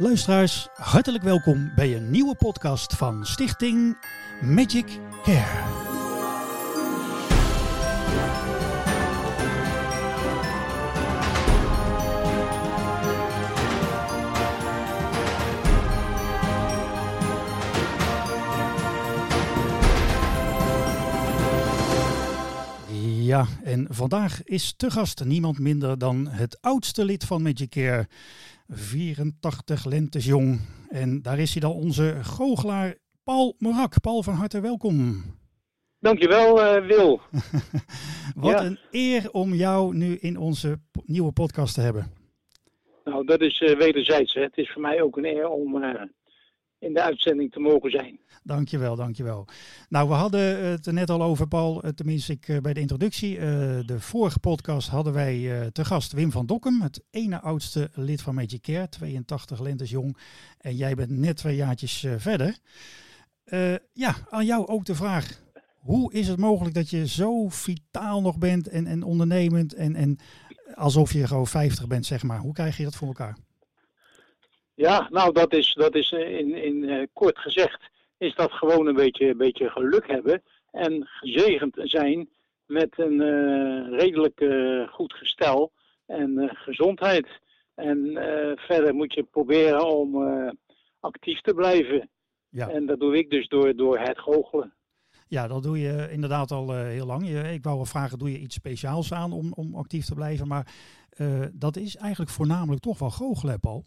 Luisteraars, hartelijk welkom bij een nieuwe podcast van Stichting Magic Care. Ja, en vandaag is te gast niemand minder dan het oudste lid van Magic Care, 84 lentes jong. En daar is hij dan onze goochelaar Paul Morak. Paul, van harte welkom. Dankjewel, uh, Wil. Wat ja. een eer om jou nu in onze nieuwe podcast te hebben. Nou, dat is uh, wederzijds. Hè. Het is voor mij ook een eer om uh, in de uitzending te mogen zijn. Dankjewel, dankjewel. Nou, we hadden het net al over, Paul. Tenminste, ik, bij de introductie. de vorige podcast hadden wij te gast Wim van Dokkum, het ene oudste lid van Magic Care, 82 lentes jong. En jij bent net twee jaartjes verder. ja, aan jou ook de vraag. Hoe is het mogelijk dat je zo vitaal nog bent en, en ondernemend en, en alsof je gewoon 50 bent, zeg maar? Hoe krijg je dat voor elkaar? Ja, nou dat is, dat is in, in uh, kort gezegd, is dat gewoon een beetje, een beetje geluk hebben en gezegend zijn met een uh, redelijk uh, goed gestel en gezondheid. En verder moet je proberen om actief te blijven. Ja. En dat doe ik dus door, door het goochelen. Ja, dat doe je inderdaad al heel lang. Je, ik wou wel vragen, doe je iets speciaals aan om, om actief te blijven? Maar dat is eigenlijk voornamelijk toch wel goochelen, Paul?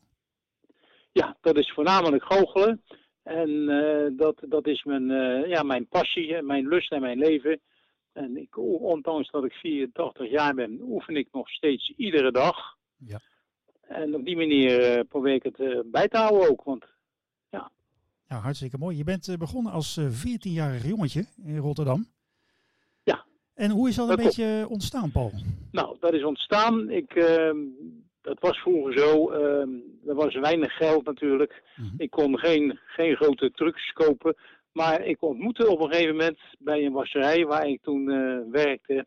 Ja, dat is voornamelijk goochelen. En uh, dat, dat is mijn, ja, mijn passie, mijn lust en mijn leven. En ik, ondanks dat ik 84 jaar ben, oefen ik nog steeds iedere dag. Ja. En op die manier probeer ik het bij te houden ook. Want ja, hartstikke mooi. Je bent begonnen als 14-jarig jongetje in Rotterdam. Ja. En hoe is dat, dat een beetje ontstaan, Paul? Nou, dat is ontstaan. Ik, uh, dat was vroeger zo. Uh, er was weinig geld natuurlijk. Mm -hmm. Ik kon geen, geen grote trucks kopen. Maar ik ontmoette op een gegeven moment bij een wasserij waar ik toen uh, werkte.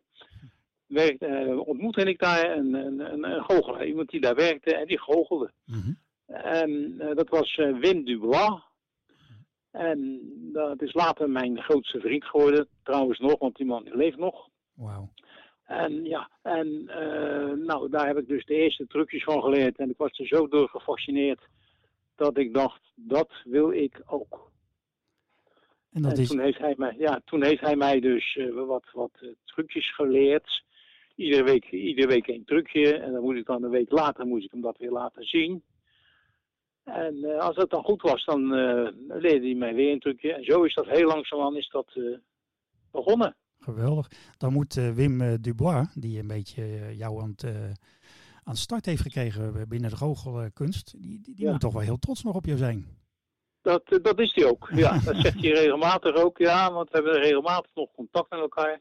werkte ontmoette ik daar een, een, een, een goochelaar. Iemand die daar werkte en die goochelde. Mm -hmm. En dat was Wim Dubois. En dat is later mijn grootste vriend geworden, trouwens nog, want die man leeft nog. Wauw. En ja, en uh, nou, daar heb ik dus de eerste trucjes van geleerd. En ik was er zo door gefascineerd dat ik dacht, dat wil ik ook. En, dat en is... toen, heeft hij mij, ja, toen heeft hij mij dus uh, wat, wat uh, trucjes geleerd. Iedere week, iedere week een trucje. En dan moet ik dan een week later moet ik hem dat weer laten zien. En uh, als dat dan goed was, dan leerde hij mij weer een trucje. En zo is dat heel langzaam is dat begonnen. Geweldig. Dan moet Wim Dubois, die een beetje jou aan het, aan start heeft gekregen binnen de goochelkunst, die, die, die ja. moet toch wel heel trots nog op jou zijn. Dat, dat is hij ook. Ja, dat zegt hij regelmatig ook. Ja, want we hebben regelmatig nog contact met elkaar.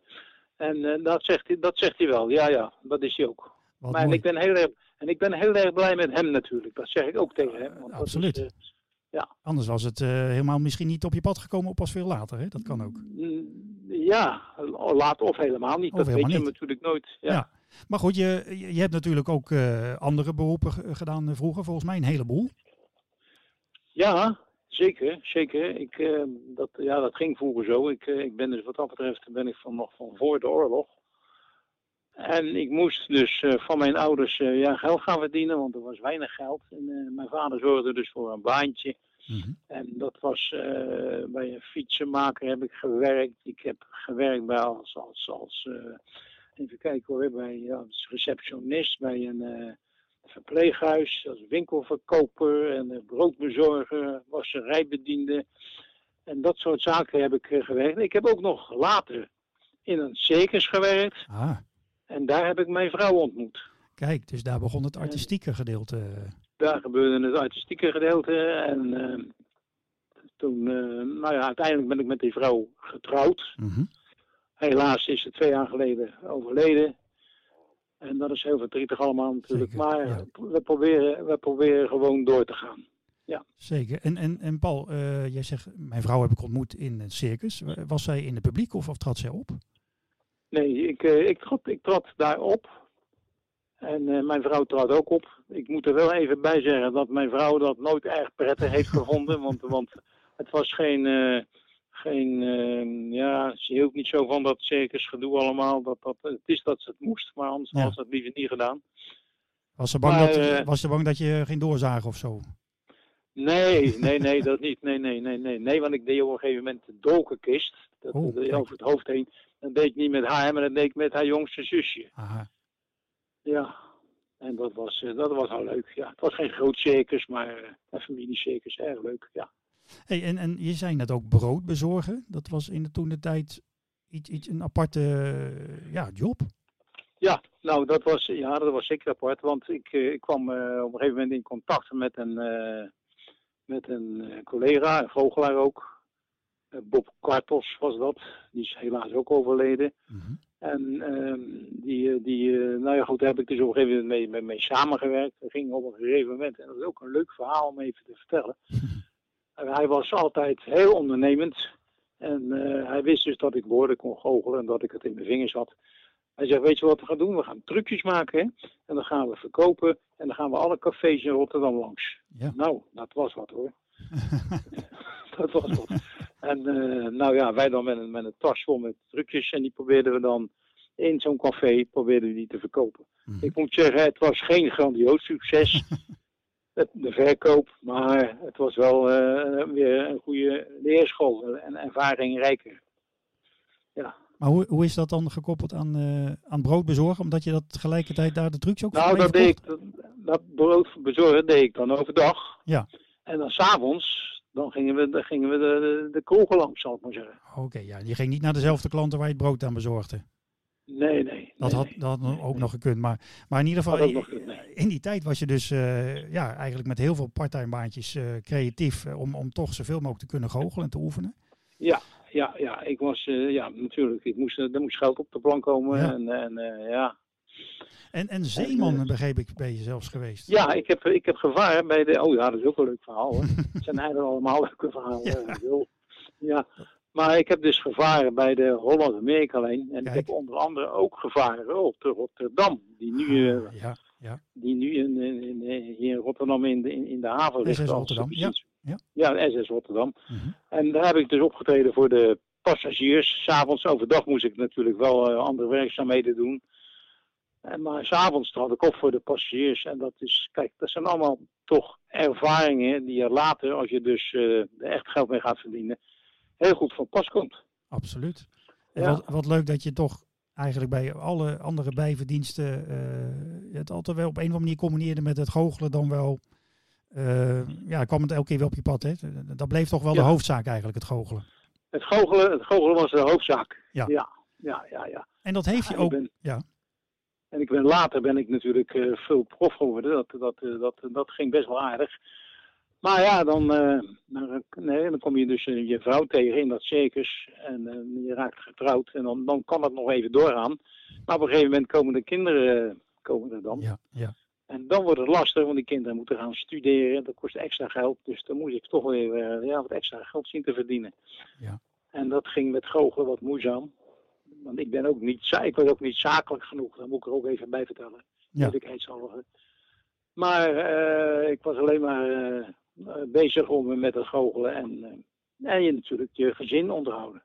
En dat, zegt hij, dat zegt hij wel. Ja, ja, dat is hij ook. Wat maar ik ben heel erg en ik ben heel erg blij met hem natuurlijk. Dat zeg ik ook tegen hem. Want Absoluut. Is, uh, ja. Anders was het uh, helemaal misschien niet op je pad gekomen, of pas veel later. Hè? Dat kan ook. Mm, ja, later of helemaal niet. Of dat helemaal weet je natuurlijk nooit. Ja. ja. Maar goed, je, je hebt natuurlijk ook uh, andere beroepen gedaan vroeger, volgens mij een heleboel. Ja, zeker. zeker. Ik, dat, ja, dat ging vroeger zo. Ik, ik ben dus wat dat betreft ben ik van, nog van voor de oorlog. En ik moest dus uh, van mijn ouders uh, ja, geld gaan verdienen, want er was weinig geld. En uh, mijn vader zorgde dus voor een baantje. Mm -hmm. En dat was bij een fietsenmaker heb ik gewerkt. Ik heb gewerkt bij als, als, als even kijken hoor, bij als receptionist bij een verpleeghuis, als winkelverkoper en broodbezorger, wasserijbediende. En dat soort zaken heb ik gewerkt. Ik heb ook nog later in een circus gewerkt. Ah. En daar heb ik mijn vrouw ontmoet. Kijk, dus daar begon het artistieke gedeelte. Daar gebeurde het artistieke gedeelte. En uh, toen, uh, nou ja, uiteindelijk ben ik met die vrouw getrouwd. Mm -hmm. Helaas is ze twee jaar geleden overleden. En dat is heel verdrietig allemaal natuurlijk. Zeker, maar ja. we, proberen, we proberen gewoon door te gaan. Ja. Zeker. En, en, en Paul, uh, jij zegt, mijn vrouw heb ik ontmoet in het circus. Was zij in het publiek of, of trad zij op? Nee, ik, uh, ik, trad, ik trad daar op. En eh, mijn vrouw trad ook op. Ik moet er wel even bij zeggen dat mijn vrouw dat nooit erg prettig heeft gevonden. Want, want het was geen. eh, geen eh, ja, ze hield niet zo van dat circusgedoe allemaal. Dat, dat, het is dat ze het moest, maar anders Ja. had ze het liever niet gedaan. Was ze bang, Maar, dat, eh, was ze bang dat je ging doorzagen of zo? Nee, nee, nee, dat niet. Nee, nee, nee, nee. Nee, want ik deed op een gegeven moment de dolkenkist. Dat Oh, kijk. over het hoofd heen. Dat deed ik niet met haar, maar dat deed ik met haar jongste zusje. Aha. Ja. En dat was, eh, dat was al leuk. Ja, het was geen groot circus, maar eh, een familiecircus. Erg leuk, ja. Hey, en, en je zei net ook brood bezorgen. Dat was in de toen de tijd iets, iets, een aparte eh, ja, job. Ja, nou, dat was, ja, dat was zeker apart. Want ik, eh, ik kwam eh, op een gegeven moment in contact met een, eh, met een eh, collega, een vogelaar ook. Eh, Bob Kartos was dat. Die is helaas ook overleden. Mhm. En ehm, die, eh, die nou ja goed, daar heb ik dus op een gegeven moment mee, mee, mee samengewerkt. Dat ging op een gegeven moment, en dat is ook een leuk verhaal om even te vertellen. En hij was altijd heel ondernemend. En hij wist dus dat ik woorden kon goochelen en dat ik het in mijn vingers had. Hij zegt, weet je wat we gaan doen? We gaan trucjes maken hè? en dan gaan we verkopen en dan gaan we alle cafés in Rotterdam langs. Ja. Nou, dat was wat hoor. dat was wat. En eh, nou ja, wij dan met een, met een tas vol met trucjes en die probeerden we dan in zo'n café probeerden we die te verkopen. Mhm. Ik moet zeggen, het was geen grandioos succes, het, de verkoop, maar het was wel eh, weer een goede leerschool en ervaring rijker. Maar hoe, hoe is dat dan gekoppeld aan, eh, aan brood bezorgen? Omdat je dat tegelijkertijd daar de trucs ook Nou, mee dat deed ik, dat, dat brood bezorgen deed ik dan overdag. Ja. En dan s'avonds, dan gingen we, dan gingen we de, de, kroegen langs, zal ik maar zeggen. Oké, ja. Je ging niet naar dezelfde klanten waar je het brood aan bezorgde. Nee, nee. Dat nee, had, dat had ook nog gekund. Maar, maar in ieder geval, nee. in die tijd was je dus eh, ja, eigenlijk met heel veel parttime baantjes eh, creatief eh, om, om toch zoveel mogelijk te kunnen goochelen en te oefenen. Ja, ja, ik was, eh, ja, natuurlijk. Ik moest, eh, er moest geld op de plank komen. Ja. En, en ja. En, en zeeman, eh, begreep ik, ben je zelfs geweest. ja, ik heb, ik heb gevaren bij de. Oh ja, dat is ook een leuk verhaal hoor. Het zijn eigenlijk allemaal leuke verhalen. Ja. Ja. Maar ik heb dus gevaren bij de Holland Lijn. En Kijk. ik heb onder andere ook gevaren op de Rotterdam. Die nu, Ah, ja, ja. die nu in, in, in- Rotterdam in de, in, de haven ligt. Rotterdam, ja. Ja. Ja, SS Rotterdam. Mhm. En daar heb ik dus opgetreden voor de passagiers. S'avonds overdag moest ik natuurlijk wel eh, andere werkzaamheden doen. En, maar s'avonds trad ik op voor de passagiers. En dat is, kijk, dat zijn allemaal toch ervaringen die je later, als je dus eh, er echt geld mee gaat verdienen, heel goed van pas komt. Absoluut. En Ja. wat, wat leuk dat je toch eigenlijk bij alle andere bijverdiensten eh, het altijd wel op een of andere manier combineerde met het goochelen dan wel. Eh, ja, kwam het elke keer weer op je pad. Hè? Dat bleef toch wel Ja. de hoofdzaak eigenlijk, het goochelen. Het goochelen, het goochelen was de hoofdzaak. Ja. ja, ja, ja. ja. En dat heeft je ook. ben- Ja, En ik ben, later ben ik natuurlijk eh, veel prof geworden. Dat, dat, eh, dat, dat ging best wel aardig. Maar ja, dan, dan, nee, dan kom je dus je vrouw tegen in dat circus. En je raakt getrouwd. En dan, dan kan het nog even doorgaan. Maar op een gegeven moment komen de kinderen komen er dan. ja, ja. En dan wordt het lastig, want die kinderen moeten gaan studeren. Dat kost extra geld. Dus dan moet ik toch weer eh, ja, wat extra geld zien te verdienen. Ja. En dat ging met goochelen wat moeizaam. Want ik ben ook niet, ik was ook niet zakelijk genoeg. Dat moet ik er ook even bij vertellen. Ja. Eerlijkheidshalve. Maar eh, ik was alleen maar eh, bezig om met het goochelen en, en je natuurlijk je gezin onderhouden.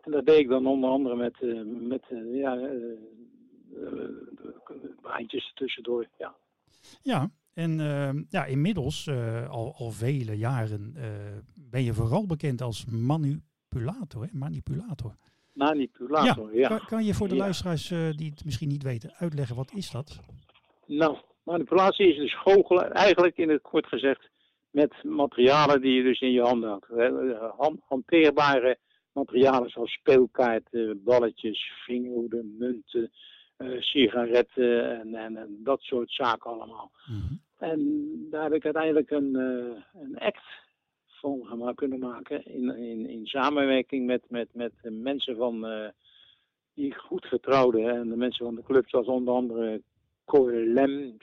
En dat deed ik dan onder andere met, met ja, eh, eh, baantjes tussendoor. Ja. ja. En eh, ja, inmiddels, eh, al, al vele jaren, eh, ben je vooral bekend als manipulator. Hè? Manipulator. Manipulator, ja. Kan, kan je voor de Ja. luisteraars eh, die het misschien niet weten uitleggen, wat is dat? Nou, manipulatie is dus goochelen, eigenlijk in het kort gezegd, met materialen die je dus in je handen houdt. Eh, han- hanteerbare materialen zoals speelkaarten, balletjes, vingerhoeden, munten, eh, sigaretten en, en, en dat soort zaken allemaal. Mhm. En daar heb ik uiteindelijk een, eh, een act van gemaakt, kunnen maken in, in, in samenwerking met, met, met mensen van, eh, die ik goed vertrouwde. En de mensen van de club, zoals onder andere Cor Lem.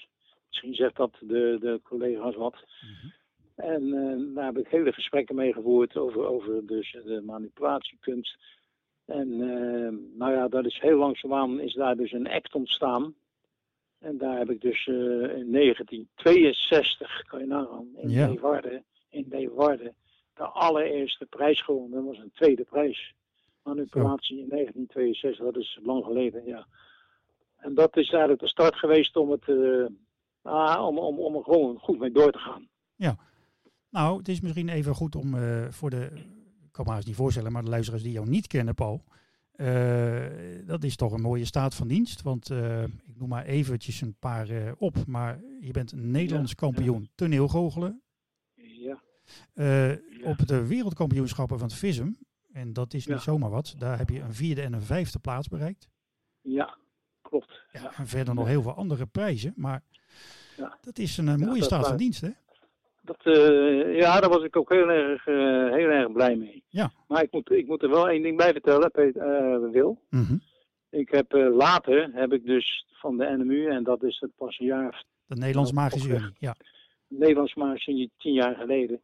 Misschien zegt dat de, de collega's wat. Mhm. En eh, daar heb ik hele gesprekken mee gevoerd over, over dus de manipulatiekunst. En eh, nou ja, dat is heel langzaamaan is daar dus een act ontstaan. En daar heb ik dus eh, in 1962, kan je nagaan, in Ja. In Leeuwarden, de allereerste prijs gewonnen. Dat was een tweede prijs. Manipulatie in 1962, dat is lang geleden, ja. En dat is eigenlijk de start geweest om, het, eh, ah, om, om, om er gewoon goed mee door te gaan. Nou, het is misschien even goed om eh, voor de, kan me haast niet voorstellen, maar de luisteraars die jou niet kennen, Paul. eh, dat is toch een mooie staat van dienst. Want eh, ik noem maar eventjes een paar eh, op. Maar je bent een Nederlands kampioen toneelgoochelen. Ja, Eh, Ja. Op de wereldkampioenschappen van het. En dat is niet zomaar wat. Daar heb je een vierde en een vijfde plaats bereikt. ja klopt. Ja, en verder nog heel veel andere prijzen. Maar Ja. dat is een mooie staat van dienst, hè? Dat, eh, ja, daar was ik ook heel erg, eh, heel erg blij mee. Ja. Maar ik moet, ik moet er wel één ding bij vertellen, Peter, eh, Wil. Mhm. Ik heb later, heb ik dus van de NMU, en dat is het pas een jaar, De Nederlands Magische. Unie. Ja. Nederlands maar sinds tien jaar geleden,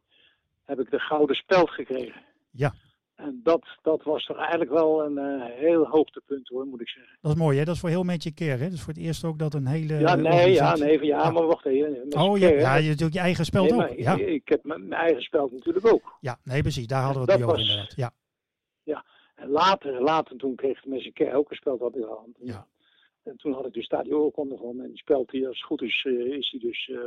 heb ik de Gouden Speld gekregen. Ja. En dat, dat was toch eigenlijk wel een eh, heel hoogtepunt hoor, moet ik zeggen. Dat is mooi, hè? Dat is voor heel Magic Care, hè? Dat is voor het eerst ook dat een hele. ja, nee, ja, nee, ja, Ja. maar wacht even. Oh ja, keer, ja, je hebt natuurlijk je eigen spel Nee, ook. Ja. ik, ik heb mijn eigen speld natuurlijk ook. ja, nee, precies. Daar hadden we Dat het over inderdaad. Ja. En later, later toen kreeg de mensen keer ook een speld op in de hand. Ja. En toen had ik dus daar die oorkonde van. En die speld die, als het goed is, eh, is die dus eh,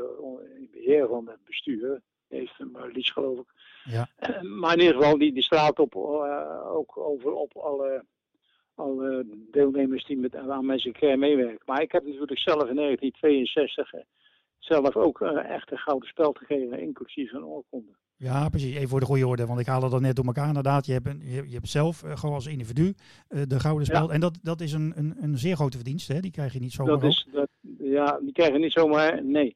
in beheer van het bestuur. Heeft hem uh, Lies geloof ik. Ja. Eh, maar in ieder geval, die, die straalt op, eh, ook over op alle, alle deelnemers die met, aan mensen care meewerken. Maar ik heb natuurlijk zelf in 1962 eh, zelf ook echt een gouden speld gekregen, inclusief een oorkonde. ja, precies. Even voor de goede orde, want ik haal het net door elkaar inderdaad. Je hebt, een, je, je hebt zelf gewoon als individu de gouden Ja. spel. En dat, dat is een, een, een zeer grote verdienste, hè? Die krijg je niet zomaar Dat is, dat, ja, die krijgen niet zomaar, nee.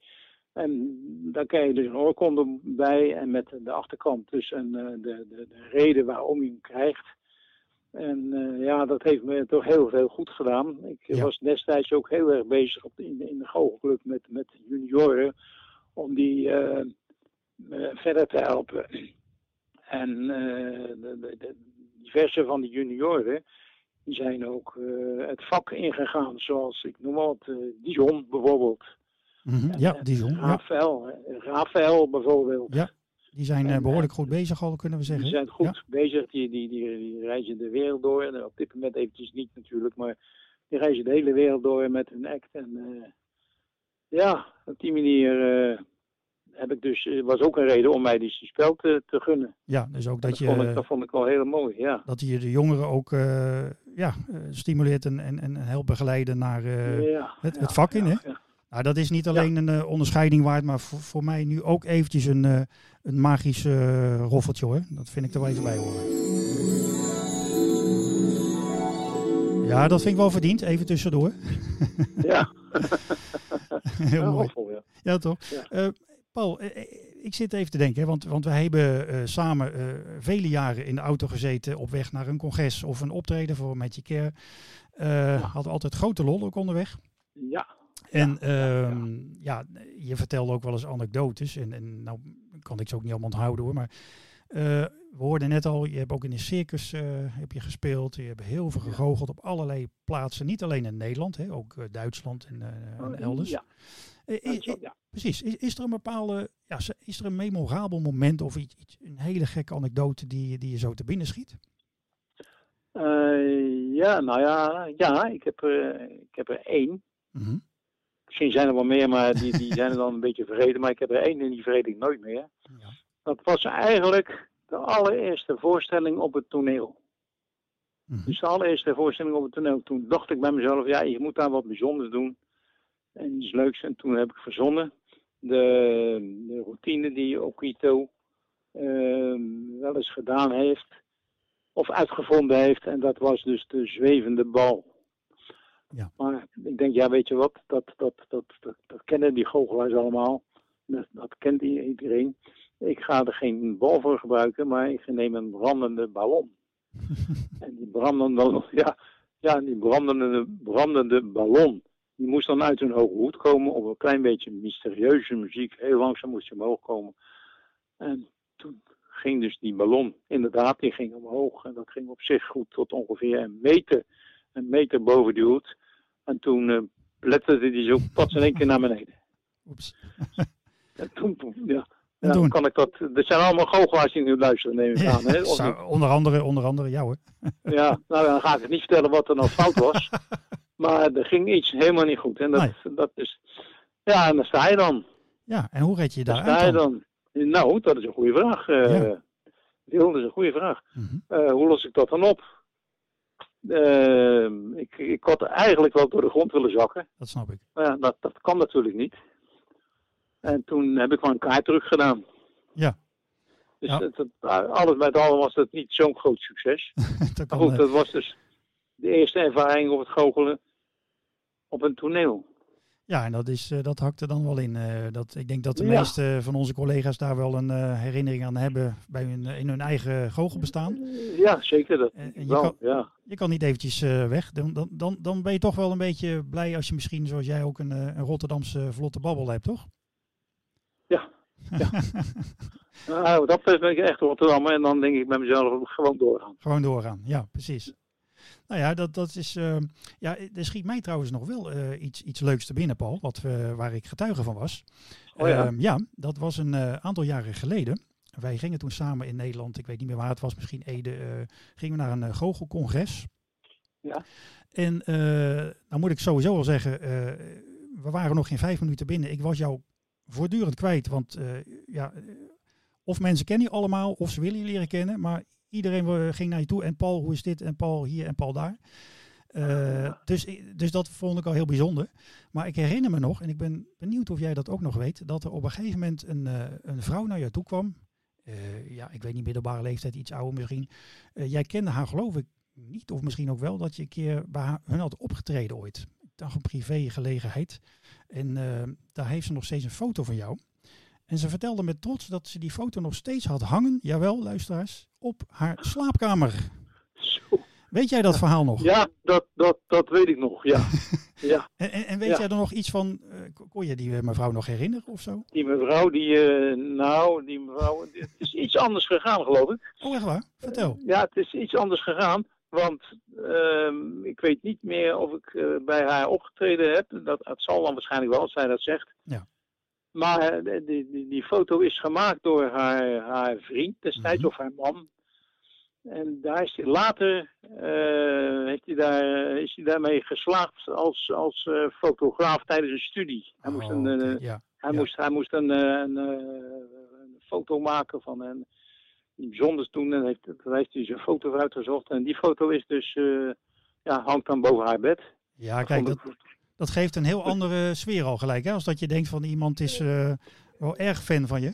En daar krijg je dus een oorkonde bij en met de achterkant dus een, eh, de, de, de reden waarom je hem krijgt. En eh, ja, dat heeft me toch heel veel goed gedaan. Ik Ja. was destijds ook heel erg bezig op de, in, de, in de goochelclub met, met junioren om die eh, verder te helpen. En de, de, diverse van die junioren, die zijn ook het vak ingegaan, zoals ik noem wat, eh, Dijon Mhm, En, Ja, eh, Dijon. Ja. Rafael, eh, Rafael bijvoorbeeld. Ja, Die zijn eh, En, behoorlijk eh, goed bezig al, kunnen we zeggen. Die zijn goed Ja. bezig, die, die, die, die reizen de wereld door. En op dit moment eventjes niet natuurlijk, maar die reizen de hele wereld door met hun act. En ja, op die manier heb ik dus, was ook een reden om mij die spel te, te gunnen. Ja, dus ook Dat, dat je, vond ik, dat vond ik wel heel mooi, ja. dat je de jongeren ook ja, stimuleert en, en, en helpt begeleiden naar ja, het- ja, het vak in, ja, hè? Nou, dat is niet alleen een eh, onderscheiding waard, maar voor, voor mij nu ook eventjes een, eh, een magisch eh, roffeltje hoor. Dat vind ik er wel even bij horen. Ja, dat vind ik wel verdiend. Even tussendoor. Ja, Heel ja, mooi. roffel, ja. Ja, toch? Paul, ik zit even te denken, hè, want, want we hebben samen vele jaren in de auto gezeten op weg naar een congres of een optreden voor Je Care. Eh, Hadden altijd grote lol ook onderweg. Ja, En Ja, ehm, ja, je vertelde ook wel eens anekdotes. En, en nou kan ik ze ook niet allemaal onthouden hoor. Maar eh, we hoorden net al, je hebt ook in een circus eh, heb je gespeeld. Je hebt heel veel gegoocheld op allerlei plaatsen. Niet alleen in Nederland, hè, ook eh, Duitsland en, en elders. Ja, precies. Is, is er een bepaalde, ja, is er een memorabel moment of iets, iets, een hele gekke anekdote die, die je zo te binnen schiet? Ja, nou ja, ja ik, heb, ik heb er één. Mhm. Misschien zijn er wel meer, maar die, die zijn er dan een beetje vergeten. Maar ik heb er één en die vergeet ik nooit meer. Ja. Dat was eigenlijk de allereerste voorstelling op het toneel. Mhm. Dus de allereerste voorstelling op het toneel. Toen dacht ik bij mezelf, ja, je moet daar wat bijzonders doen. En iets leuks. En toen heb ik verzonnen de, de routine die Okito ehm wel eens gedaan heeft. Of uitgevonden heeft. En dat was dus de zwevende bal. Ja. Maar ik denk, ja, weet je wat, dat, dat, dat, dat, dat kennen die goochelaars allemaal. Dat, dat kent iedereen. Ik ga er geen bal voor gebruiken, maar ik neem een brandende ballon. en die brandende, ja, ja, die brandende, brandende ballon, die moest dan uit een hoge hoed komen op een klein beetje mysterieuze muziek. Heel langzaam moest je omhoog komen. En toen ging dus die ballon, inderdaad, die ging omhoog. En dat ging op zich goed tot ongeveer een meter, een meter boven die hoed. En toen eh, Letterde die zo pats in één keer naar beneden. Oeps. En toen, ja. En Ja, toen? kan ik dat. Er zijn allemaal goochelaars die nu luisteren, neem ik aan. Hè? Zou- onder andere, onder andere jou hoor. Ja, nou dan ga ik het niet vertellen wat er nou fout was. maar er ging iets helemaal niet goed. En dat, dat is. Ja, en dan sta je dan. Ja, en hoe red je daar sta je dan? dan. Nou, dat is een goede vraag. Ja. Wil, dat is een goede vraag. Mhm. Eh, hoe los ik dat dan op? Eh, ik, ik had eigenlijk wel door de grond willen zakken. Dat snap ik. Maar ja, dat, dat kan natuurlijk niet. En toen heb ik gewoon een kaart terug gedaan. Ja. Dus Ja. het, het- alles met alles was het niet zo'n groot succes. dat Maar goed, dat was dus de eerste ervaring op het goochelen op een toneel. Ja, en dat, is, eh, dat hakt er dan wel in. eh, dat, ik denk dat de Ja. meeste van onze collega's daar wel een eh, herinnering aan hebben bij hun, in hun eigen goochelbestaan. Ja, zeker. Dat En, je, wel, kan, ja. je kan niet eventjes weg. Dan, dan, dan, ben je toch wel een beetje blij als je misschien, zoals jij ook, een, een Rotterdamse vlotte babbel hebt, toch? Nou, dat ben ik echt Rotterdam. En dan denk ik bij mezelf gewoon doorgaan. Gewoon doorgaan, ja, precies. Nou ja, dat, dat is. eh, ja, er schiet mij trouwens nog wel eh, iets, iets leuks te binnen, Paul, wat, we waar ik getuige van was. Oh ja. Ehm, ja, dat was een eh, aantal jaren geleden. Wij gingen toen samen in Nederland, ik weet niet meer waar het was, misschien Ede, eh, gingen we naar een goochelcongres. Ja. En nou moet ik sowieso al zeggen, we waren nog geen vijf minuten binnen. Ik was jou voortdurend kwijt, want ja, of mensen kennen je allemaal, of ze willen je leren kennen, maar iedereen ging naar je toe. En Paul, hoe is dit? En Paul hier en Paul daar. Uh, dus, dus dat vond ik al heel bijzonder. Maar ik herinner me nog, en ik ben benieuwd of jij dat ook nog weet, dat er op een gegeven moment een, uh, een vrouw naar jou toe kwam. Uh, ja, ik weet niet, middelbare leeftijd, iets ouder misschien. Jij kende haar geloof ik niet, of misschien ook wel, dat je een keer bij haar, hun had opgetreden ooit. Ik dacht een privé gelegenheid. En daar heeft ze nog steeds een foto van jou. En ze vertelde met trots dat ze die foto nog steeds had hangen, jawel, luisteraars, op haar slaapkamer. Zo. Weet jij dat verhaal nog? Ja, dat, dat, dat weet ik nog, ja. ja. En, en, weet Ja. jij er nog iets van, uh, kon je die mevrouw nog herinneren of zo? Die mevrouw, die, uh, nou, die mevrouw, het is iets anders gegaan, geloof ik. Oh, echt waar? Vertel. Ja, het is iets anders gegaan. Want uh, ik weet niet meer of ik bij haar opgetreden heb. Dat, het zal dan waarschijnlijk wel, als zij dat zegt. Ja. Maar uh, die, die, die, foto is gemaakt door haar, haar vriend destijds, Mhm. of haar man. En daar is hij later uh, heeft hij daar, is hij daarmee geslaagd als, als uh, fotograaf tijdens een studie. Hij moest Oh, een, uh, ja. hij ja. moest, hij moest een, eh, een, een foto maken van een bijzonders toen. En heeft, daar heeft hij zijn foto uitgezocht. En die foto is dus, ja, hangt dan boven haar bed. Ja, kijk, dat, dat geeft een heel andere sfeer al gelijk. Hè? Als dat je denkt van iemand is eh, wel erg fan van je.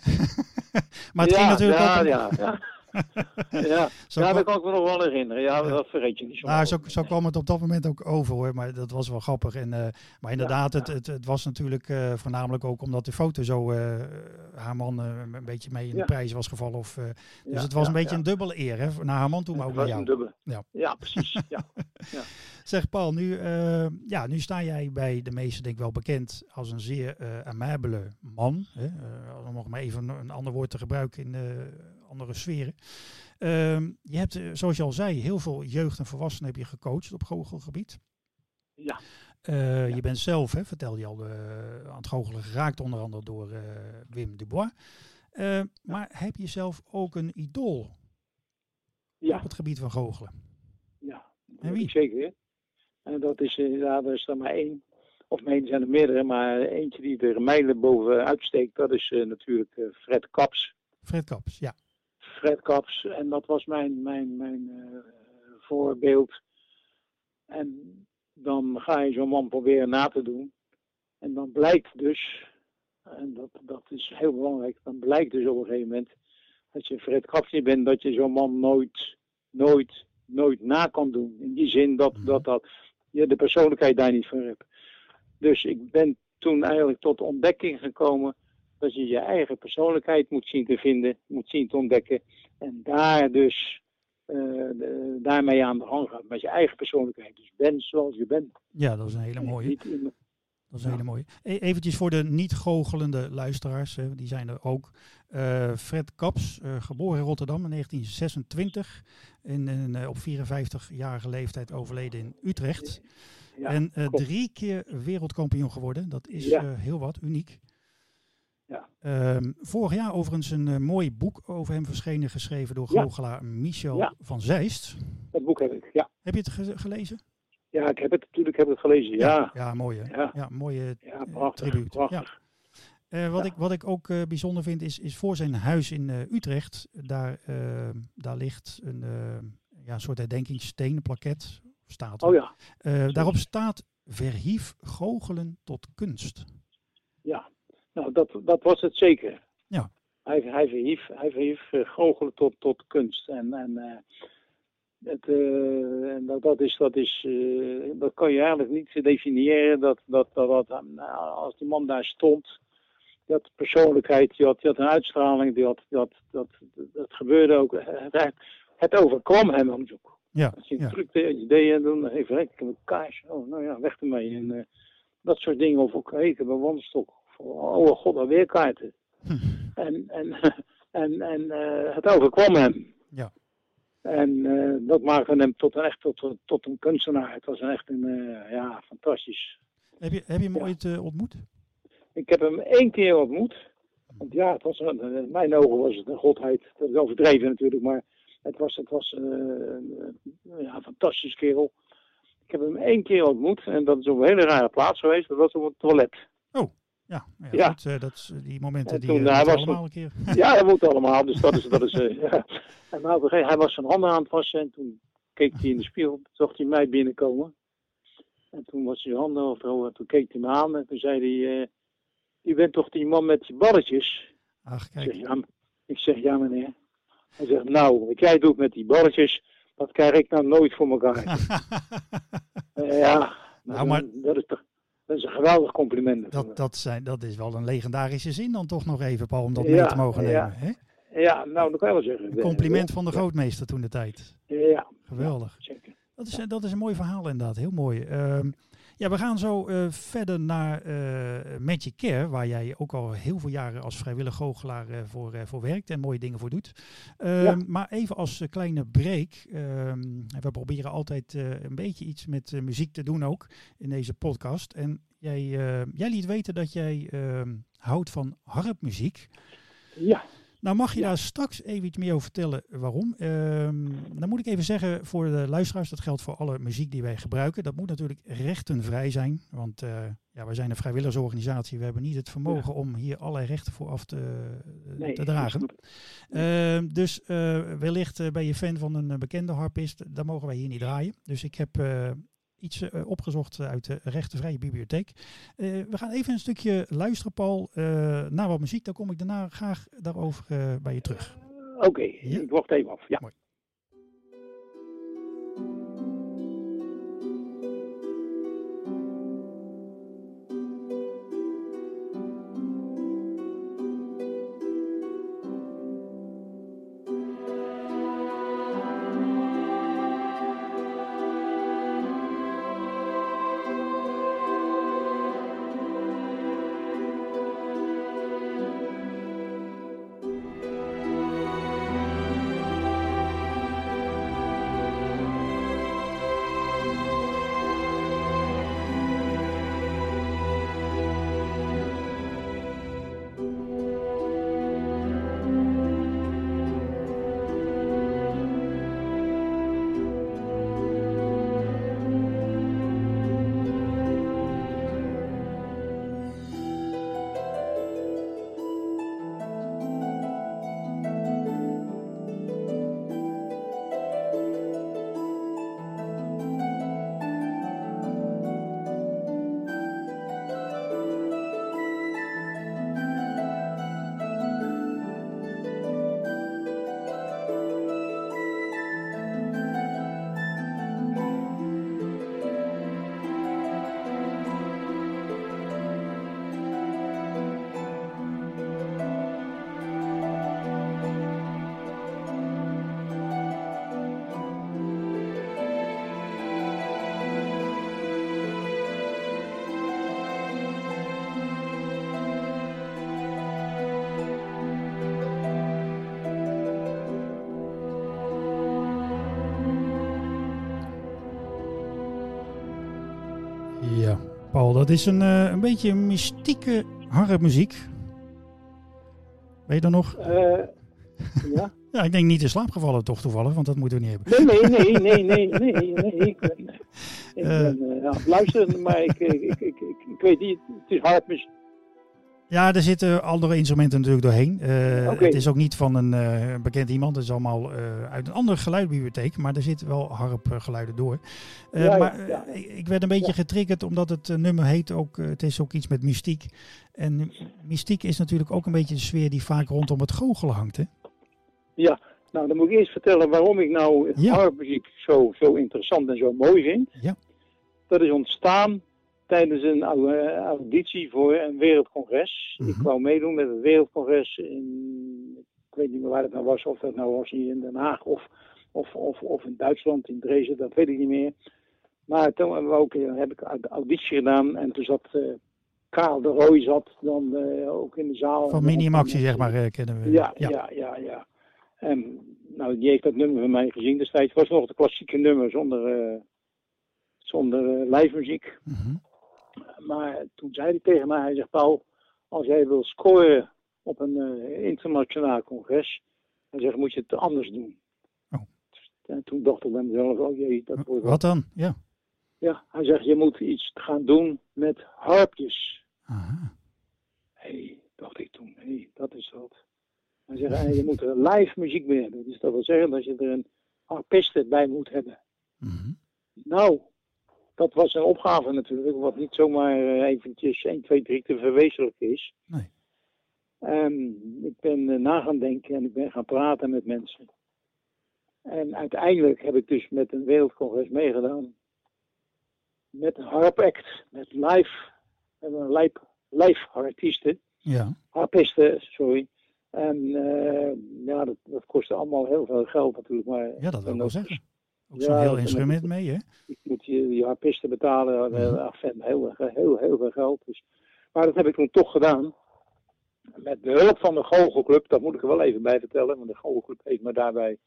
maar het ja, ging natuurlijk ja, ook... om- Ja, ja. ja. Zo ja, dat kan ik me nog wel herinneren. Ja, dat vergeet je niet zo. Nou, zo, zo kwam het op dat moment ook over hoor, maar dat was wel grappig. En, eh, maar inderdaad, Ja, het, het, het was natuurlijk eh, voornamelijk ook omdat de foto zo eh, haar man een beetje mee in de prijzen was gevallen. Of, dus het was een beetje een dubbele eer hè, naar haar man toe, maar ook naar jou. een dubbele. Ja. Ja, precies. Ja. Zeg Paul, nu, ja, nu sta jij bij de meesten denk ik wel bekend als een zeer amabele man. Hè? Om nog maar even een, ander woord te gebruiken in andere sferen. Ehm, je hebt, eh, zoals je al zei, heel veel jeugd en volwassenen heb je gecoacht op goochelgebied. Ja. Eh, Ja. Je bent zelf, hè, vertelde je al, eh, aan het goochelen geraakt, onder andere door Wim Dubois. Eh, Maar heb je zelf ook een idool ja. op het gebied van goochelen? Ja, En wie? zeker. En dat is, ja, er is er maar één. Of nee, er zijn er meerdere, maar eentje die er mijlen boven uitsteekt, dat is natuurlijk Fred Kaps. Fred Kaps, ja. Fred Kaps, en dat was mijn, mijn, mijn eh, voorbeeld. En dan ga je zo'n man proberen na te doen. En dan blijkt dus, en dat, dat is heel belangrijk, dan blijkt dus op een gegeven moment dat je Fred Kaps niet bent, dat je zo'n man nooit, nooit, nooit na kan doen. In die zin dat, Mhm. dat, dat je de persoonlijkheid daar niet voor hebt. Dus ik ben toen eigenlijk tot de ontdekking gekomen dat je je eigen persoonlijkheid moet zien te vinden, moet zien te ontdekken. En daar dus eh, daarmee aan de gang gaat met je eigen persoonlijkheid. Dus ben zoals je bent. Ja, dat is een hele mooie. In- Dat is een Ja. hele mooie. E- Eventjes voor de niet goochelende luisteraars, hè, die zijn er ook. Eh, Fred Kaps, eh, geboren in Rotterdam in 1926. En, en, op 54-jarige leeftijd overleden in Utrecht. ja, en drie keer wereldkampioen geworden. Dat is Ja. heel wat, uniek. Ja. Ehm, vorig jaar overigens een eh, mooi boek over hem verschenen, geschreven door Ja. goochelaar Michel Ja. van Zeist. Dat boek heb ik, ja. Heb je het ge- gelezen? Ja, ik heb het natuurlijk heb ik het gelezen, ja. Ja, mooi hè? Ja. Mooie Ja, prachtig, tribuut. prachtig. Eh, wat, ik, wat ik ook eh, bijzonder vind, is, is voor zijn huis in Utrecht. Daar, eh, daar ligt een ja, soort herdenkingssteen, een plaket. Staat er. Oh ja, daarop staat verhief goochelen tot kunst. ja. Nou, dat, dat was het zeker. Ja. Hij, hij verhief, hij verhief eh, goochelen tot, tot kunst. En, en eh, het, eh, en dat, dat is, dat is, dat kan je eigenlijk niet definiëren. Dat, dat, dat, dat, nou, als die man daar stond, die had persoonlijkheid, die had, die had een uitstraling, die had, die had, dat, dat gebeurde ook. Het, het overkwam hem ook. Ja, Als je een ja. truc deed, iets deed en dan even heb een kaars. Oh, nou ja, weg ermee. En eh, dat soort dingen. Of ook, hey, ik heb een wandelstok. Oh god, alweer kaarten. Hm. En, en, en, en eh, het overkwam hem. Ja. En eh, dat maakte hem tot een, echt tot, tot een kunstenaar. Het was een echt een, eh, ja, fantastisch. Heb je, heb je hem Ja. ooit ontmoet? Ik heb hem één keer ontmoet. Want ja, het was, een- in mijn ogen was het een godheid. Dat is overdreven natuurlijk, maar het was, het was een, ja, een fantastisch kerel. Ik heb hem één keer ontmoet en dat is op een hele rare plaats geweest. Dat was op het toilet. Ja, ja, Ja. Goed, eh, dat, is, eh, die momenten En die toen, eh, hij was allemaal een keer. Ja, dat moet allemaal. Dus dat is, dat is ja. En nou, hij was zijn handen aan het wassen en toen keek hij in de spiegel. Zag hij mij binnenkomen. En toen was hij zijn handen over en toen keek hij me aan en toen zei hij... eh u bent toch die man met die balletjes? Ach, Ik zeg, kijk. ja, ik zeg, ja meneer. Hij zegt, nou, wat jij doet met die balletjes, dat krijg ik nou nooit voor elkaar. Ja, Nou, maar- dat, dat is toch dat is een geweldig compliment. dat, dat, zijn, dat is wel een legendarische zin dan toch nog even, Paul, om dat Ja, mee te mogen ja. nemen. Hè? Ja, nou, dat kan je wel zeggen. Een compliment van de grootmeester toen de tijd. Ja, Geweldig. zeker. Dat is, dat is een mooi verhaal inderdaad, heel mooi. Ehm, ja, we gaan zo eh, verder naar eh, Magic Care, waar jij ook al heel veel jaren als vrijwillig goochelaar eh, voor, voor werkt en mooie dingen voor doet. Ehm, Ja. Maar even als kleine break, ehm, we proberen altijd een beetje iets met muziek te doen ook in deze podcast. En jij, jij liet weten dat jij ehm, houdt van harpmuziek. Ja, Nou mag je Ja. daar straks even iets meer over vertellen waarom. Ehm, dan moet ik even zeggen voor de luisteraars, dat geldt voor alle muziek die wij gebruiken. Dat moet natuurlijk rechtenvrij zijn, want eh, ja, wij zijn een vrijwilligersorganisatie. We hebben niet het vermogen om hier allerlei rechten voor af te, eh, nee. te dragen. Ehm, dus eh, wellicht ben je fan van een bekende harpist, dan mogen wij hier niet draaien. Dus ik heb iets eh, opgezocht uit de rechtenvrije bibliotheek. Eh, we gaan even een stukje luisteren, Paul, eh, naar wat muziek. Dan kom ik daarna graag daarover bij je terug. Oké, Ja. ik wacht even af. Ja. Mooi. Dat is een, uh, een beetje mystieke harpmuziek. Weet je dan nog? Uh, ja. ja, ik denk niet in slaap gevallen toch toevallig, want dat moeten we niet hebben. Nee, nee, nee, nee, nee, nee, nee. Ik ben, ik ben ja, luisteren, maar ik, ik, ik, ik, ik weet niet, het is harpmuziek. Ja, er zitten andere instrumenten natuurlijk doorheen. Uh, Het is ook niet van een uh, bekend iemand. Het is allemaal uh, uit een andere geluidbibliotheek. Maar er zitten wel harpgeluiden door. Ja, maar ja, ik werd een beetje getriggerd omdat het nummer heet ook... het is ook iets met mystiek. En mystiek is natuurlijk ook een beetje de sfeer die vaak rondom het goochelen hangt, hè? Ja, nou dan moet ik eerst vertellen waarom ik nou harpmuziek zo, zo interessant en zo mooi vind. Ja. Dat is ontstaan tijdens een auditie voor een wereldcongres. Ik mhm. wou meedoen met het wereldcongres in, ik weet niet meer waar het nou was, of dat nou was hier in Den Haag of, of, of, of in Duitsland, in Dresden, dat weet ik niet meer. Maar toen ook, eh, heb ik auditie gedaan en toen zat uh, Karel de Rooij zat dan uh, ook in de zaal. Van Minimaxi zeg maar, kennen we. Ja, ja, ja, ja. ja. En nou, die heeft dat nummer van mij gezien destijds. Het was nog de klassieke nummer zonder, zonder live muziek. Mhm. Maar toen zei hij tegen mij, hij zegt Paul, als jij wil scoren op een uh, internationaal congres, hij zegt moet je het anders doen. Oh. En toen dacht ik bij mezelf, oh jee, dat wordt Wat dan? Ja. Ja, hij zegt je moet iets gaan doen met harpjes. Aha. Hey, dacht ik toen, hé, hey, dat is wat. Hij zegt, je moet er live muziek bij hebben. Dus dat wil zeggen dat je er een harpiste bij moet hebben. Mm Nou, dat was een opgave natuurlijk, wat niet zomaar uh, eventjes 1, 2, 3 te verwezenlijken is. Nee. Um, ik ben uh, na gaan denken en ik ben gaan praten met mensen. En uiteindelijk heb ik dus met een wereldcongres meegedaan. Met een harpact, met live, een live, live artiesten. Ja. Harpisten, sorry. En uh, ja, dat, dat kostte allemaal heel veel geld natuurlijk. Maar ja, dat wil ik wel zeggen. Ook zo'n heel instrument mee, hè? Je moet je, je harpisten betalen, mm heel, heel, heel veel geld. Dus. Maar dat heb ik toen toch gedaan. Met behulp van de Goochelclub, dat moet ik er wel even bij vertellen, want de Goochelclub heeft me daarbij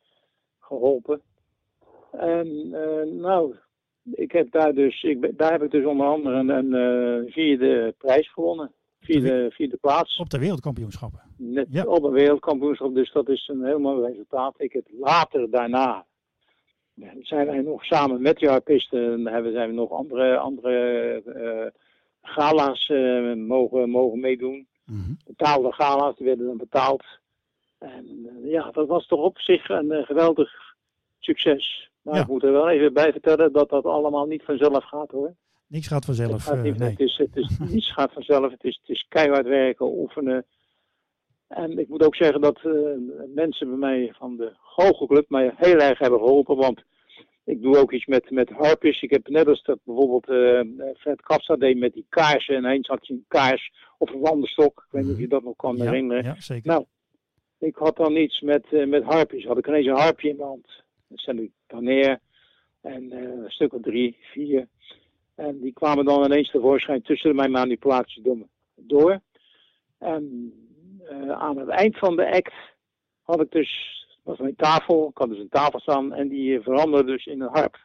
geholpen. En uh, nou, ik heb daar dus, ik, daar heb ik dus onder andere een, een uh, vierde prijs gewonnen. Vierde, vierde plaats. Op de wereldkampioenschappen. Net ja. op een wereldkampioenschap, dus dat is een heel mooi resultaat. Ik heb later daarna zijn wij nog samen met de harpisten, hebben, zijn we nog andere, andere uh, gala's uh, mogen, mogen meedoen. Mm Betaalde gala's, die werden dan betaald. En uh, ja, dat was toch op zich een geweldig succes. Maar ja. ik moet er wel even bij vertellen dat dat allemaal niet vanzelf gaat hoor. Niks gaat vanzelf. Het, gaat niet, nee. het, is, het is, niets gaat vanzelf. Het is, het is keihard werken, oefenen. En ik moet ook zeggen dat uh, mensen bij mij van de Goochelclub mij heel erg hebben geholpen. Want ik doe ook iets met, met harpjes. Ik heb net als dat bijvoorbeeld uh, Fred Kapsa deed met die kaarsen. En eens had je een kaars of een wandelstok. Ik weet niet of je dat nog kan ja, herinneren. Ja, zeker. Nou, ik had dan iets met, uh, met harpjes. Had ik ineens een harpje in mijn hand. Dan zet ik dan neer. En een stuk of drie, vier. En die kwamen dan ineens tevoorschijn tussen mijn manipulaties door. En uh, aan het eind van de act had ik dus, was mijn tafel, ik had dus een tafel staan en die veranderde dus in een harp.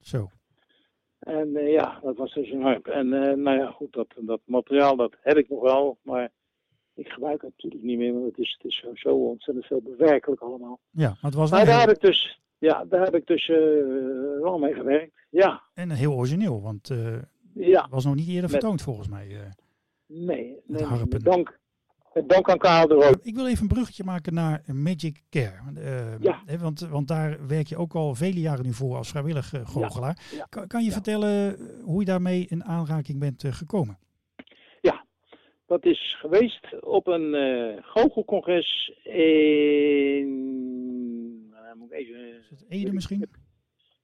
Zo. En uh, ja, dat was dus een harp. En uh, nou ja, goed, dat, dat materiaal dat heb ik nog wel, maar ik gebruik het natuurlijk niet meer, want het is, het is zo, ontzettend veel bewerkelijk allemaal. Ja, maar het was Maar daar heel... heb ik dus, ja, daar heb ik dus wel mee gewerkt, ja. En heel origineel, want ja. was nog niet eerder vertoond met, volgens mij. nee, nee, met dank, dank aan Karel de Rood. Ik wil even een bruggetje maken naar Magic Care. Uh, ja. want, want daar werk je ook al vele jaren nu voor als vrijwillig uh, goochelaar. Ja. Ja. Kan, kan, je vertellen hoe je daarmee in aanraking bent uh, gekomen? Ja, dat is geweest op een goochelcongres in... moet ik even... Is het Ede misschien?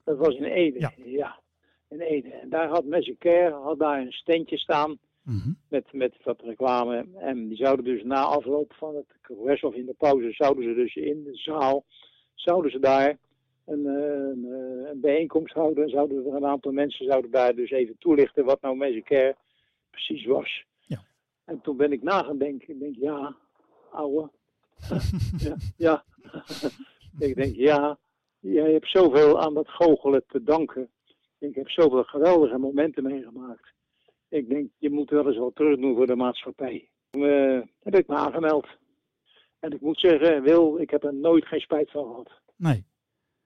Dat was in Ede, ja. ja. In Ede. En daar had Magic Care had daar een standje staan Mm -hmm. met, met wat reclame. En die zouden dus na afloop van het congres of in de pauze, zouden ze dus in de zaal, zouden ze daar een, een, een bijeenkomst houden. En zouden er een aantal mensen zouden daar dus even toelichten wat nou Magic Care precies was. Ja. En toen ben ik na gaan denken. Ik denk, ja, ouwe. ja, ja. ik denk, ja, jij hebt zoveel aan dat goochelen te danken. Ik heb zoveel geweldige momenten meegemaakt. Ik denk, je moet wel eens wat terug doen voor de maatschappij. Eh, heb ik me aangemeld. En ik moet zeggen, Wil, ik heb er nooit geen spijt van gehad. Nee.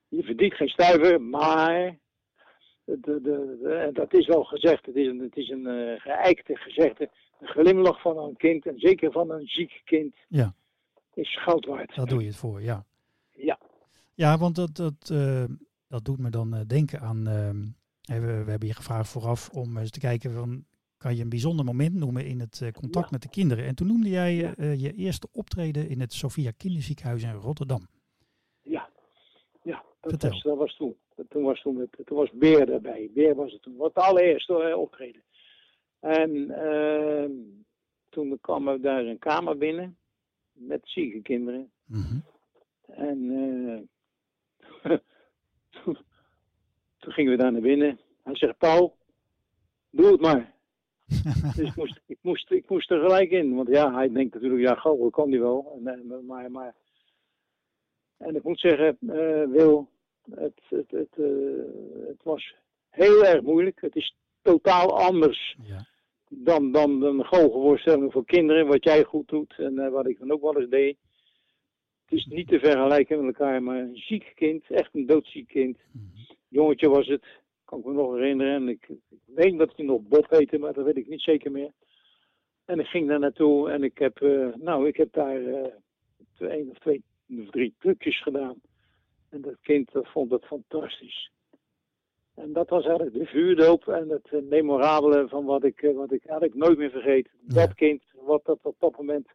Je verdient geen stuiver, maar de, de, de, dat is wel gezegd. Het is een, het is een uh, geëikte gezegde. Een glimlach van een kind, en zeker van een ziek kind, Ja. is goud waard. Daar doe je het voor, ja. Ja. Ja, want dat, dat, eh, dat doet me dan eh, denken aan. ehm, we, we hebben je gevraagd vooraf om eens te kijken van. Kan je een bijzonder moment noemen in het eh, contact Ja. met de kinderen? En toen noemde jij Ja. eh, je eerste optreden in het Sophia Kinderziekenhuis in Rotterdam. Ja, ja dat, was, dat was toen. Toen was, toen, het, toen was Beer erbij. Beer was het toen. Wat de allereerste eh, optreden. En ehm, toen kwamen we daar een kamer binnen. Met zieke kinderen. Mhm. En toen, toen gingen we daar naar binnen. Hij zegt, Paul, doe het maar. dus ik moest, ik, moest, ik moest er gelijk in. Want ja, hij denkt natuurlijk, ja, goh, kan die wel. En, eh, maar, maar, en ik moet zeggen, eh, Wil, het, het, het, eh, het was heel erg moeilijk. Het is totaal anders Ja. dan, dan, een goochelvoorstelling voor kinderen, wat jij goed doet en wat ik dan ook wel eens deed. Het is niet te vergelijken met elkaar, maar een ziek kind, echt een doodziek kind. Mhm. Jongetje was het, kan ik me nog herinneren. En ik, ik weet dat hij nog Bob heette, maar dat weet ik niet zeker meer. En ik ging daar naartoe en ik heb, eh, nou, ik heb daar twee of twee of drie trucjes gedaan. En dat kind dat vond het fantastisch. En dat was eigenlijk de vuurdoop en het eh, memorabele van wat ik, wat ik eigenlijk nooit meer vergeet. Ja. Dat kind, wat dat op dat moment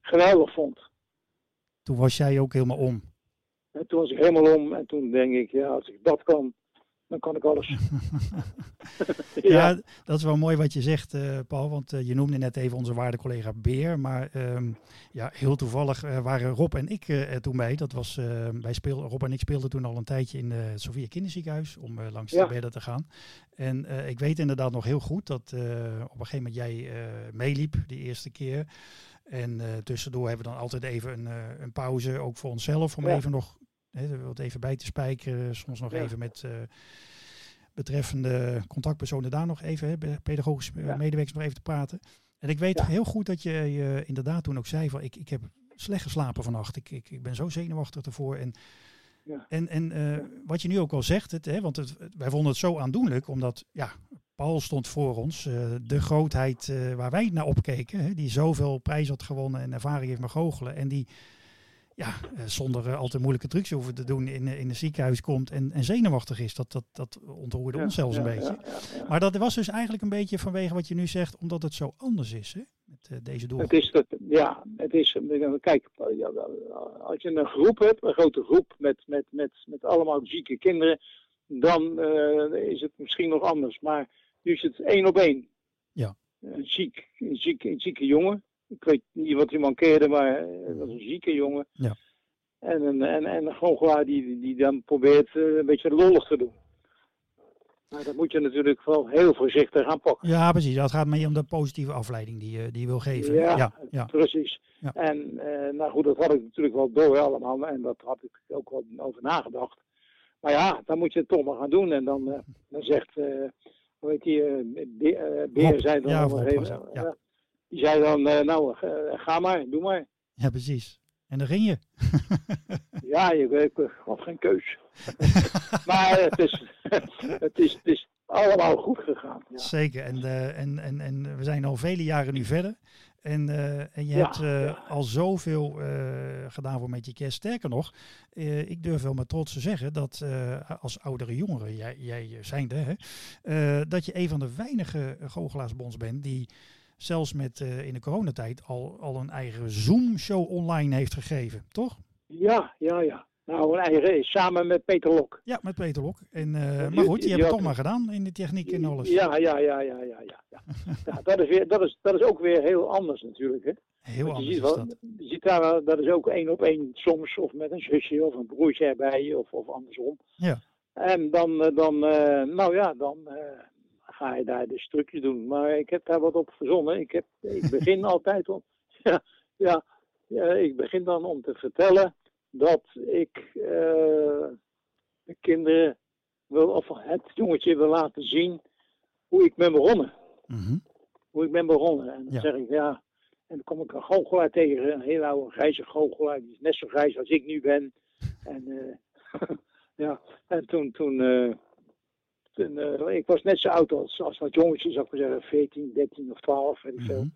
geweldig vond. Toen was jij ook helemaal om. En toen was ik helemaal om en toen denk ik, ja, als ik dat kan, dan kan ik alles. Ja, dat is wel mooi wat je zegt, eh, Paul. Want eh, je noemde net even onze waarde collega Beer. Maar ehm, ja, heel toevallig eh, waren Rob en ik er toen bij. Dat was, wij speelden, Rob en ik speelden toen al een tijdje in het Sofia Kinderziekenhuis. Om langs Ja. de bedden te gaan. En ik weet inderdaad nog heel goed dat op een gegeven moment jij meeliep die eerste keer. En tussendoor hebben we dan altijd even een, een pauze, ook voor onszelf. Om Ja. even nog hè, wat even bij te spijkeren. Soms nog Ja. even met... eh, betreffende contactpersonen daar nog even, hè, pedagogische eh, Ja. medewerkers nog even te praten. En ik weet Ja. heel goed dat je eh, inderdaad toen ook zei van ik, ik heb slecht geslapen vannacht. Ik, ik, ik ben zo zenuwachtig ervoor. En, Ja. en, en eh, wat je nu ook al zegt, het, hè, want het, wij vonden het zo aandoenlijk, omdat ja, Paul stond voor ons, de grootheid waar wij naar opkeken, hè, die zoveel prijs had gewonnen en ervaring heeft met goochelen. En die ja, eh, zonder eh, al te moeilijke trucs hoeven te doen in, eh, in een ziekenhuis komt en, en zenuwachtig is. Dat, dat, dat ontroerde ons zelfs een beetje. ja. Maar dat was dus eigenlijk een beetje vanwege wat je nu zegt, omdat het zo anders is, hè? Met deze doel. Het is dat, ja, het is, kijk, als je een groep hebt, een grote groep met, met, met, met allemaal zieke kinderen, dan is het misschien nog anders. Maar nu is het één op één. Ja. Een, ziek, een, ziek, een zieke jongen. Ik weet niet wat hij mankeerde, maar eh, het was een zieke jongen. Ja. En een, en, en een goochelaar die, die dan probeert eh, een beetje lollig te doen. Maar dat moet je natuurlijk wel heel voorzichtig aanpakken. Ja, precies. Het gaat meer om de positieve afleiding die je, die je wil geven. Ja, ja, ja. Precies. Ja. En eh, nou goed, dat had ik natuurlijk wel door allemaal. En dat had ik ook wel over nagedacht. Maar ja, dan moet je het toch maar gaan doen. En dan, eh, dan zegt, eh hoe heet die, eh, Be- eh, Beer Rob. zei dan Ja, op een gegeven ja. Die zei dan, eh, nou, eh, ga maar, doe maar. Ja, precies. En dan ging je. Ja, je ik had geen keus. maar het is, het, is, het is allemaal goed gegaan. Ja. Zeker. En, eh, en, en, en we zijn al vele jaren nu verder. En, eh, en je Ja, hebt eh, ja. al zoveel eh, gedaan voor Met Je Kerst. Sterker nog, eh, ik durf wel met trots te zeggen dat eh, als oudere jongere, jij, jij zijnde, hè, eh, dat je een van de weinige goochelaarsbonds bent die zelfs met eh, in de coronatijd al, al een eigen Zoom-show online heeft gegeven, toch? ja, ja, ja. Nou, een eigen, samen met Peter Lok. Ja, met Peter Lok. En, eh, maar goed, die hebben het toch maar gedaan in de techniek en alles. Ja, ja, ja, ja, ja, ja. ja. ja dat, is weer, dat, is, dat is ook weer heel anders natuurlijk. Hè? Heel Want anders je ziet wel, dat. je ziet daar wel, dat is ook één op één soms, of met een zusje of een broertje erbij, of, of andersom. Ja. En dan, eh, dan nou ja, dan ga je daar de stukjes doen. Maar ik heb daar wat op verzonnen. Ik, heb, ik begin altijd om, ja, ja, ja, ik begin dan om te vertellen dat ik eh, de kinderen wil, of het jongetje wil laten zien hoe ik ben begonnen. Mhm. Hoe ik ben begonnen. En dan Ja. zeg ik, ja. En dan kom ik een goochelaar tegen, een hele oude grijze goochelaar. Die is net zo grijs als ik nu ben. En eh, ja, en toen, toen, eh, eh, ik was net zo oud als, als dat jongetje, zou ik maar zeggen, 14, 13 of 12, weet ik veel. Mhm.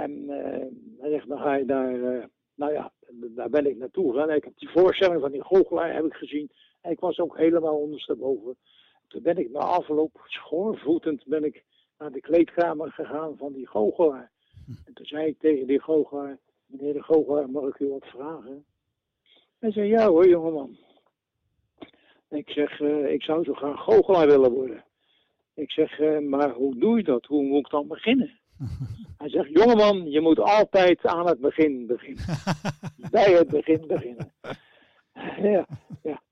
En eh, hij zegt, dan ga je daar, eh, nou ja, daar ben ik naartoe gegaan. Ik heb die voorstelling van die goochelaar heb ik gezien. En ik was ook helemaal ondersteboven. Toen ben ik na afloop, schoorvoetend, ben ik naar de kleedkamer gegaan van die goochelaar. En toen zei ik tegen die goochelaar, meneer de goochelaar, mag ik u wat vragen? Hij zei, ja hoor, jongeman. Ik zeg, eh, ik zou zo graag goochelaar willen worden. Ik zeg, eh, maar hoe doe je dat? Hoe moet ik dan beginnen? Hij zegt, jongeman, je moet altijd aan het begin beginnen. Bij het begin beginnen. ja, ja.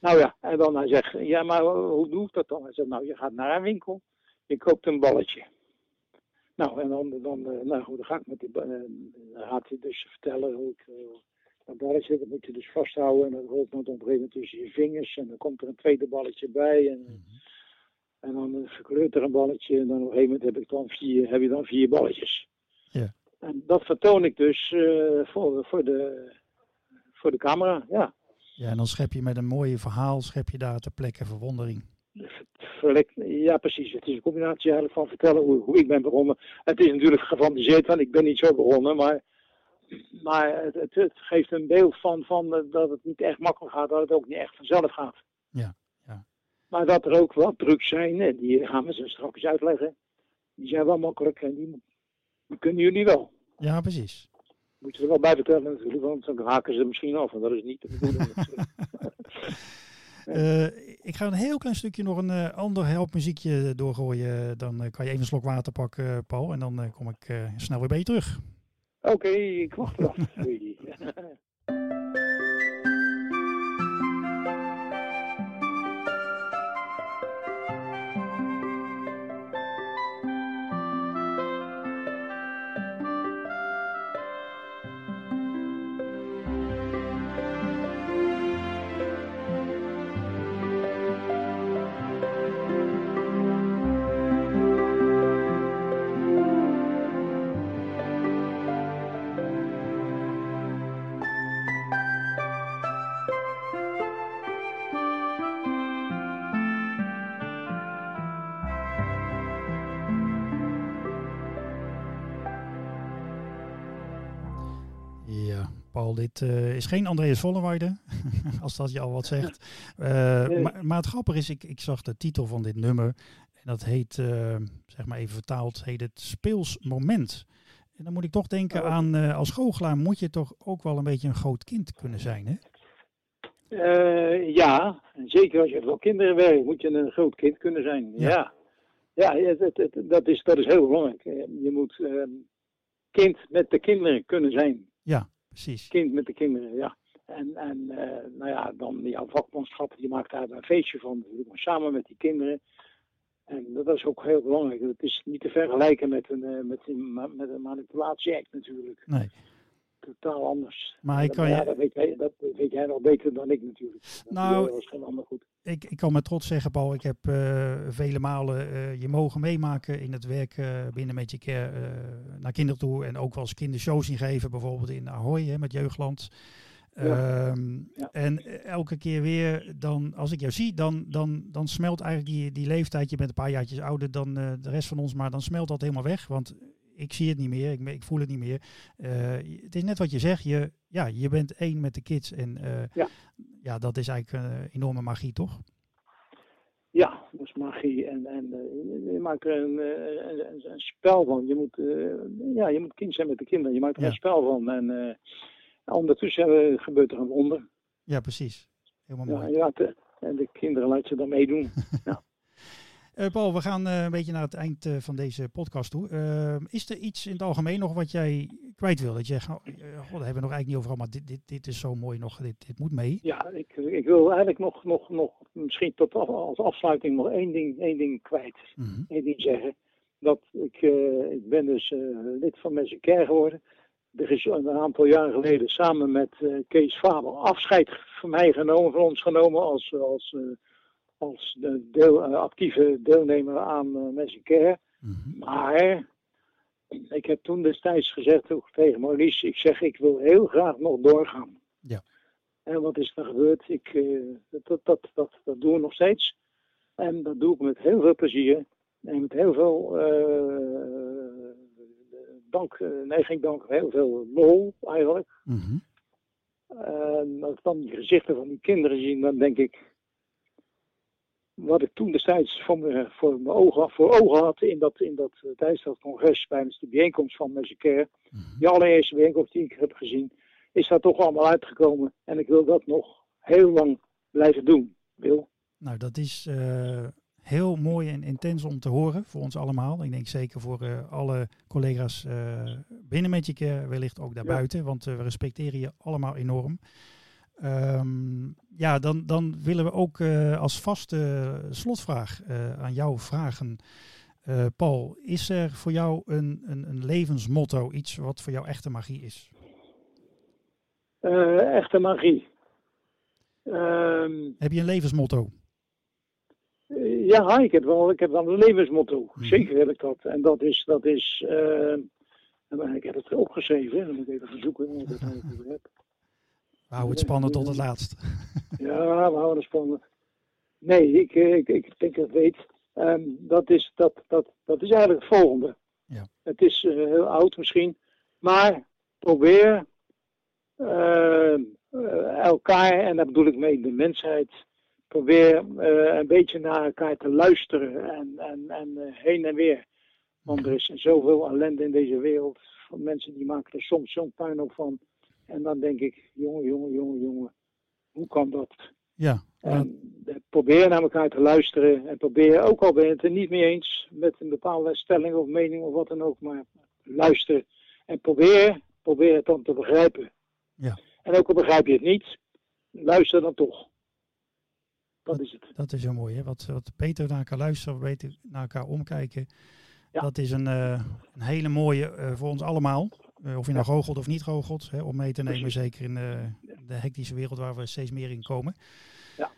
Nou ja, en dan hij zegt, ja, maar hoe doe ik dat dan? Hij zegt, nou, je gaat naar een winkel, je koopt een balletje. Nou, en dan, dan, eh, nou goed, dan ga ik met die, dan gaat hij dus vertellen hoe ik, dat balletje, dat moet je dus vasthouden en dat rolt dan op een gegeven moment tussen je vingers en dan komt er een tweede balletje bij en, en dan verkleurt er een balletje en dan op een gegeven moment heb, ik dan vier, heb je dan vier balletjes. Ja. En dat vertoon ik dus eh, voor, voor, de, voor de camera, ja. Ja, en dan schep je met een mooi verhaal, schep je daar ter plekke verwondering. Ja, precies. Het is een combinatie eigenlijk van vertellen hoe, hoe ik ben begonnen. Het is natuurlijk gefantaseerd, want ik ben niet zo begonnen, maar, maar het, het, het geeft een beeld van, van dat het niet echt makkelijk gaat, dat het ook niet echt vanzelf gaat. Ja, ja. Maar dat er ook wat trucs zijn, en die gaan we zo straks uitleggen, die zijn wel makkelijk en die, die kunnen jullie wel. Ja, precies. Moet je er wel bij vertellen natuurlijk, want dan haken ze misschien af en dat is niet de bedoeling. Eh, ik ga een heel klein stukje nog een eh, ander helpmuziekje doorgooien. Dan eh, kan je even een slok water pakken, Paul. En dan kom ik snel weer bij je terug. Oké, ik wacht eraf. Dit eh, is geen Andreas Volleweide, als dat je al wat zegt. Eh, Nee. maar, maar het grappige is, ik, ik zag de titel van dit nummer. En dat heet, eh, zeg maar even vertaald, heet het Speels Moment. En dan moet ik toch denken Oh. aan, als goochelaar moet je toch ook wel een beetje een groot kind kunnen zijn, hè? Ja, en zeker als je voor kinderen werkt, moet je een groot kind kunnen zijn. Ja. Ja, ja, het, het, het- dat, is, dat is heel belangrijk. Je moet kind met de kinderen kunnen zijn. Ja, precies. Kind met de kinderen, ja. En, en eh, nou ja, dan jouw vakmanschap, die maakt daar een feestje van. natuurlijk, maar samen met die kinderen. En dat is ook heel belangrijk. Het is niet te vergelijken met een, eh, met een, met een manipulatie-act natuurlijk. Nee. Totaal anders. Maar ik kan ja, je, dat, weet jij, dat weet jij nog beter dan ik natuurlijk. Dat Nou, was geen ander goed. ik, ik kan met trots zeggen, Paul, ik heb eh, vele malen eh, je mogen meemaken in het werk eh, binnen Magic Care naar kinderen toe. En ook wel eens kindershows zien geven, bijvoorbeeld in Ahoy hè, met Jeugdland. Ja. Ehm, Ja. En elke keer weer, dan, als ik jou zie, dan, dan, dan smelt eigenlijk die, die leeftijd. Je bent een paar jaartjes ouder dan de rest van ons, maar dan smelt dat helemaal weg. Want ik zie het niet meer, ik, ik voel het niet meer. Eh, het is net wat je zegt, je, ja, je bent één met de kids. En eh, Ja. ja, dat is eigenlijk een enorme magie, toch? Ja, dat is magie. En, en eh, je maakt er een, eh, een, spel van. Je moet, eh, ja, je moet kind zijn met de kinderen. Je maakt er Ja. een spel van. En eh, ondertussen eh, gebeurt er een wonder. Ja, precies. Helemaal Ja, mooi. de, en de kinderen laat je dan meedoen. Eh, Paul, we gaan eh, een beetje naar het eind eh, van deze podcast toe. Is er iets in het algemeen nog wat jij kwijt wil? Dat je zegt, oh, daar hebben we nog eigenlijk niet over gehad, maar dit, dit, dit is zo mooi nog, dit, dit moet mee. Ja, ik, ik wil eigenlijk nog, nog, nog misschien tot af- als afsluiting nog één ding, één ding kwijt. Mhm. één ding zeggen. Dat ik, ik ben dus lid van Mensen Care geworden. Er is een aantal jaren geleden samen met Kees Faber afscheid van mij genomen, van ons genomen als, als, als de deel, eh, actieve deelnemer aan uh, Mensen Care. Mhm. Maar ik heb toen destijds gezegd tegen Maurice, ik zeg ik wil heel graag nog doorgaan. Ja. En wat is er gebeurd? Ik, uh, dat, dat, dat, dat doen we nog steeds. En dat doe ik met heel veel plezier. En met heel veel uh, dank, nee geen dank, heel veel lol eigenlijk. Mm En als ik dan die gezichten van die kinderen zie, dan denk ik, wat ik toen destijds voor, me, voor mijn ogen, voor ogen had in dat, in dat, eh, tijdens dat congres, tijdens de bijeenkomst van Care, mm die allereerste bijeenkomst die ik heb gezien, is dat toch allemaal uitgekomen. En ik wil dat nog heel lang blijven doen, Wil. Nou, dat is uh, heel mooi en intens om te horen voor ons allemaal. Ik denk zeker voor uh, alle collega's uh, binnen Care, wellicht ook daarbuiten, ja. want we respecteren je allemaal enorm. Um, ja, dan, dan willen we ook uh, als vaste slotvraag uh, aan jou vragen. Uh, Paul, is er voor jou een, een, een, levensmotto, iets wat voor jou echte magie is? echte magie. Um, heb je een levensmotto? ja, ik heb wel, ik heb wel een levensmotto. Hmm. Zeker heb ik dat. En dat is, dat is ik heb het opgeschreven, dan moet ik even verzoeken of ik het heb. We houden het spannend tot het laatst. Ja, we houden het spannend. Nee, ik, ik, ik denk dat ik weet. Um, dat, is, dat, dat, dat is eigenlijk het volgende. Ja. Het is uh, heel oud misschien, maar probeer uh, elkaar, en daar bedoel ik mee de mensheid, probeer uh, een beetje naar elkaar te luisteren en, en, en heen en weer. Want er is zoveel ellende in deze wereld. Van mensen die maken er soms zo'n puinhoop van. En dan denk ik, jongen, jongen, jongen, jongen, hoe kan dat? Ja. En probeer naar elkaar te luisteren en probeer, ook al ben je het er niet mee eens met een bepaalde stelling of mening of wat dan ook, maar luister en probeer, probeer het dan te begrijpen. Ja. En ook al begrijp je het niet, luister dan toch. Dat, is het. Dat is heel mooi, hè? Wat, wat beter naar elkaar luisteren, beter naar elkaar omkijken. Ja. Dat is een, uh, een hele mooie uh, voor ons allemaal. Uh, of je nou goochelt of niet goochelt, hè, om mee te nemen, zeker in uh, de hectische wereld waar we steeds meer in komen. Ja.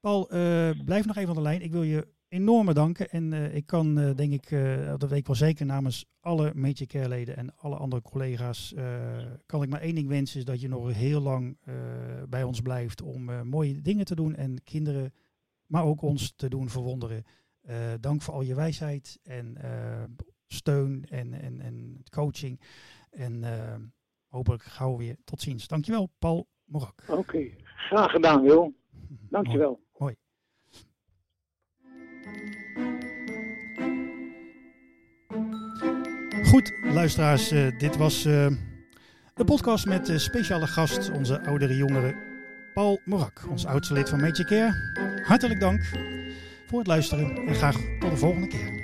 Paul, uh, blijf nog even aan de lijn. Ik wil je enorm bedanken. En ik kan, denk ik, dat weet ik wel zeker namens alle Major Care leden en alle andere collega's, kan ik maar één ding wensen, is dat je nog heel lang bij ons blijft om mooie dingen te doen en kinderen, maar ook ons te doen verwonderen. dank voor al je wijsheid en steun en, en, en coaching. En uh, hopelijk gauw weer tot ziens. Dankjewel, Paul Morak. Oké, graag gedaan, Wil. Dankjewel. Mooi. Goed, luisteraars, uh, dit was uh, de podcast met speciale gast, onze oudere jongere Paul Morak, ons oudste lid van Care. Hartelijk dank voor het luisteren en graag tot de volgende keer.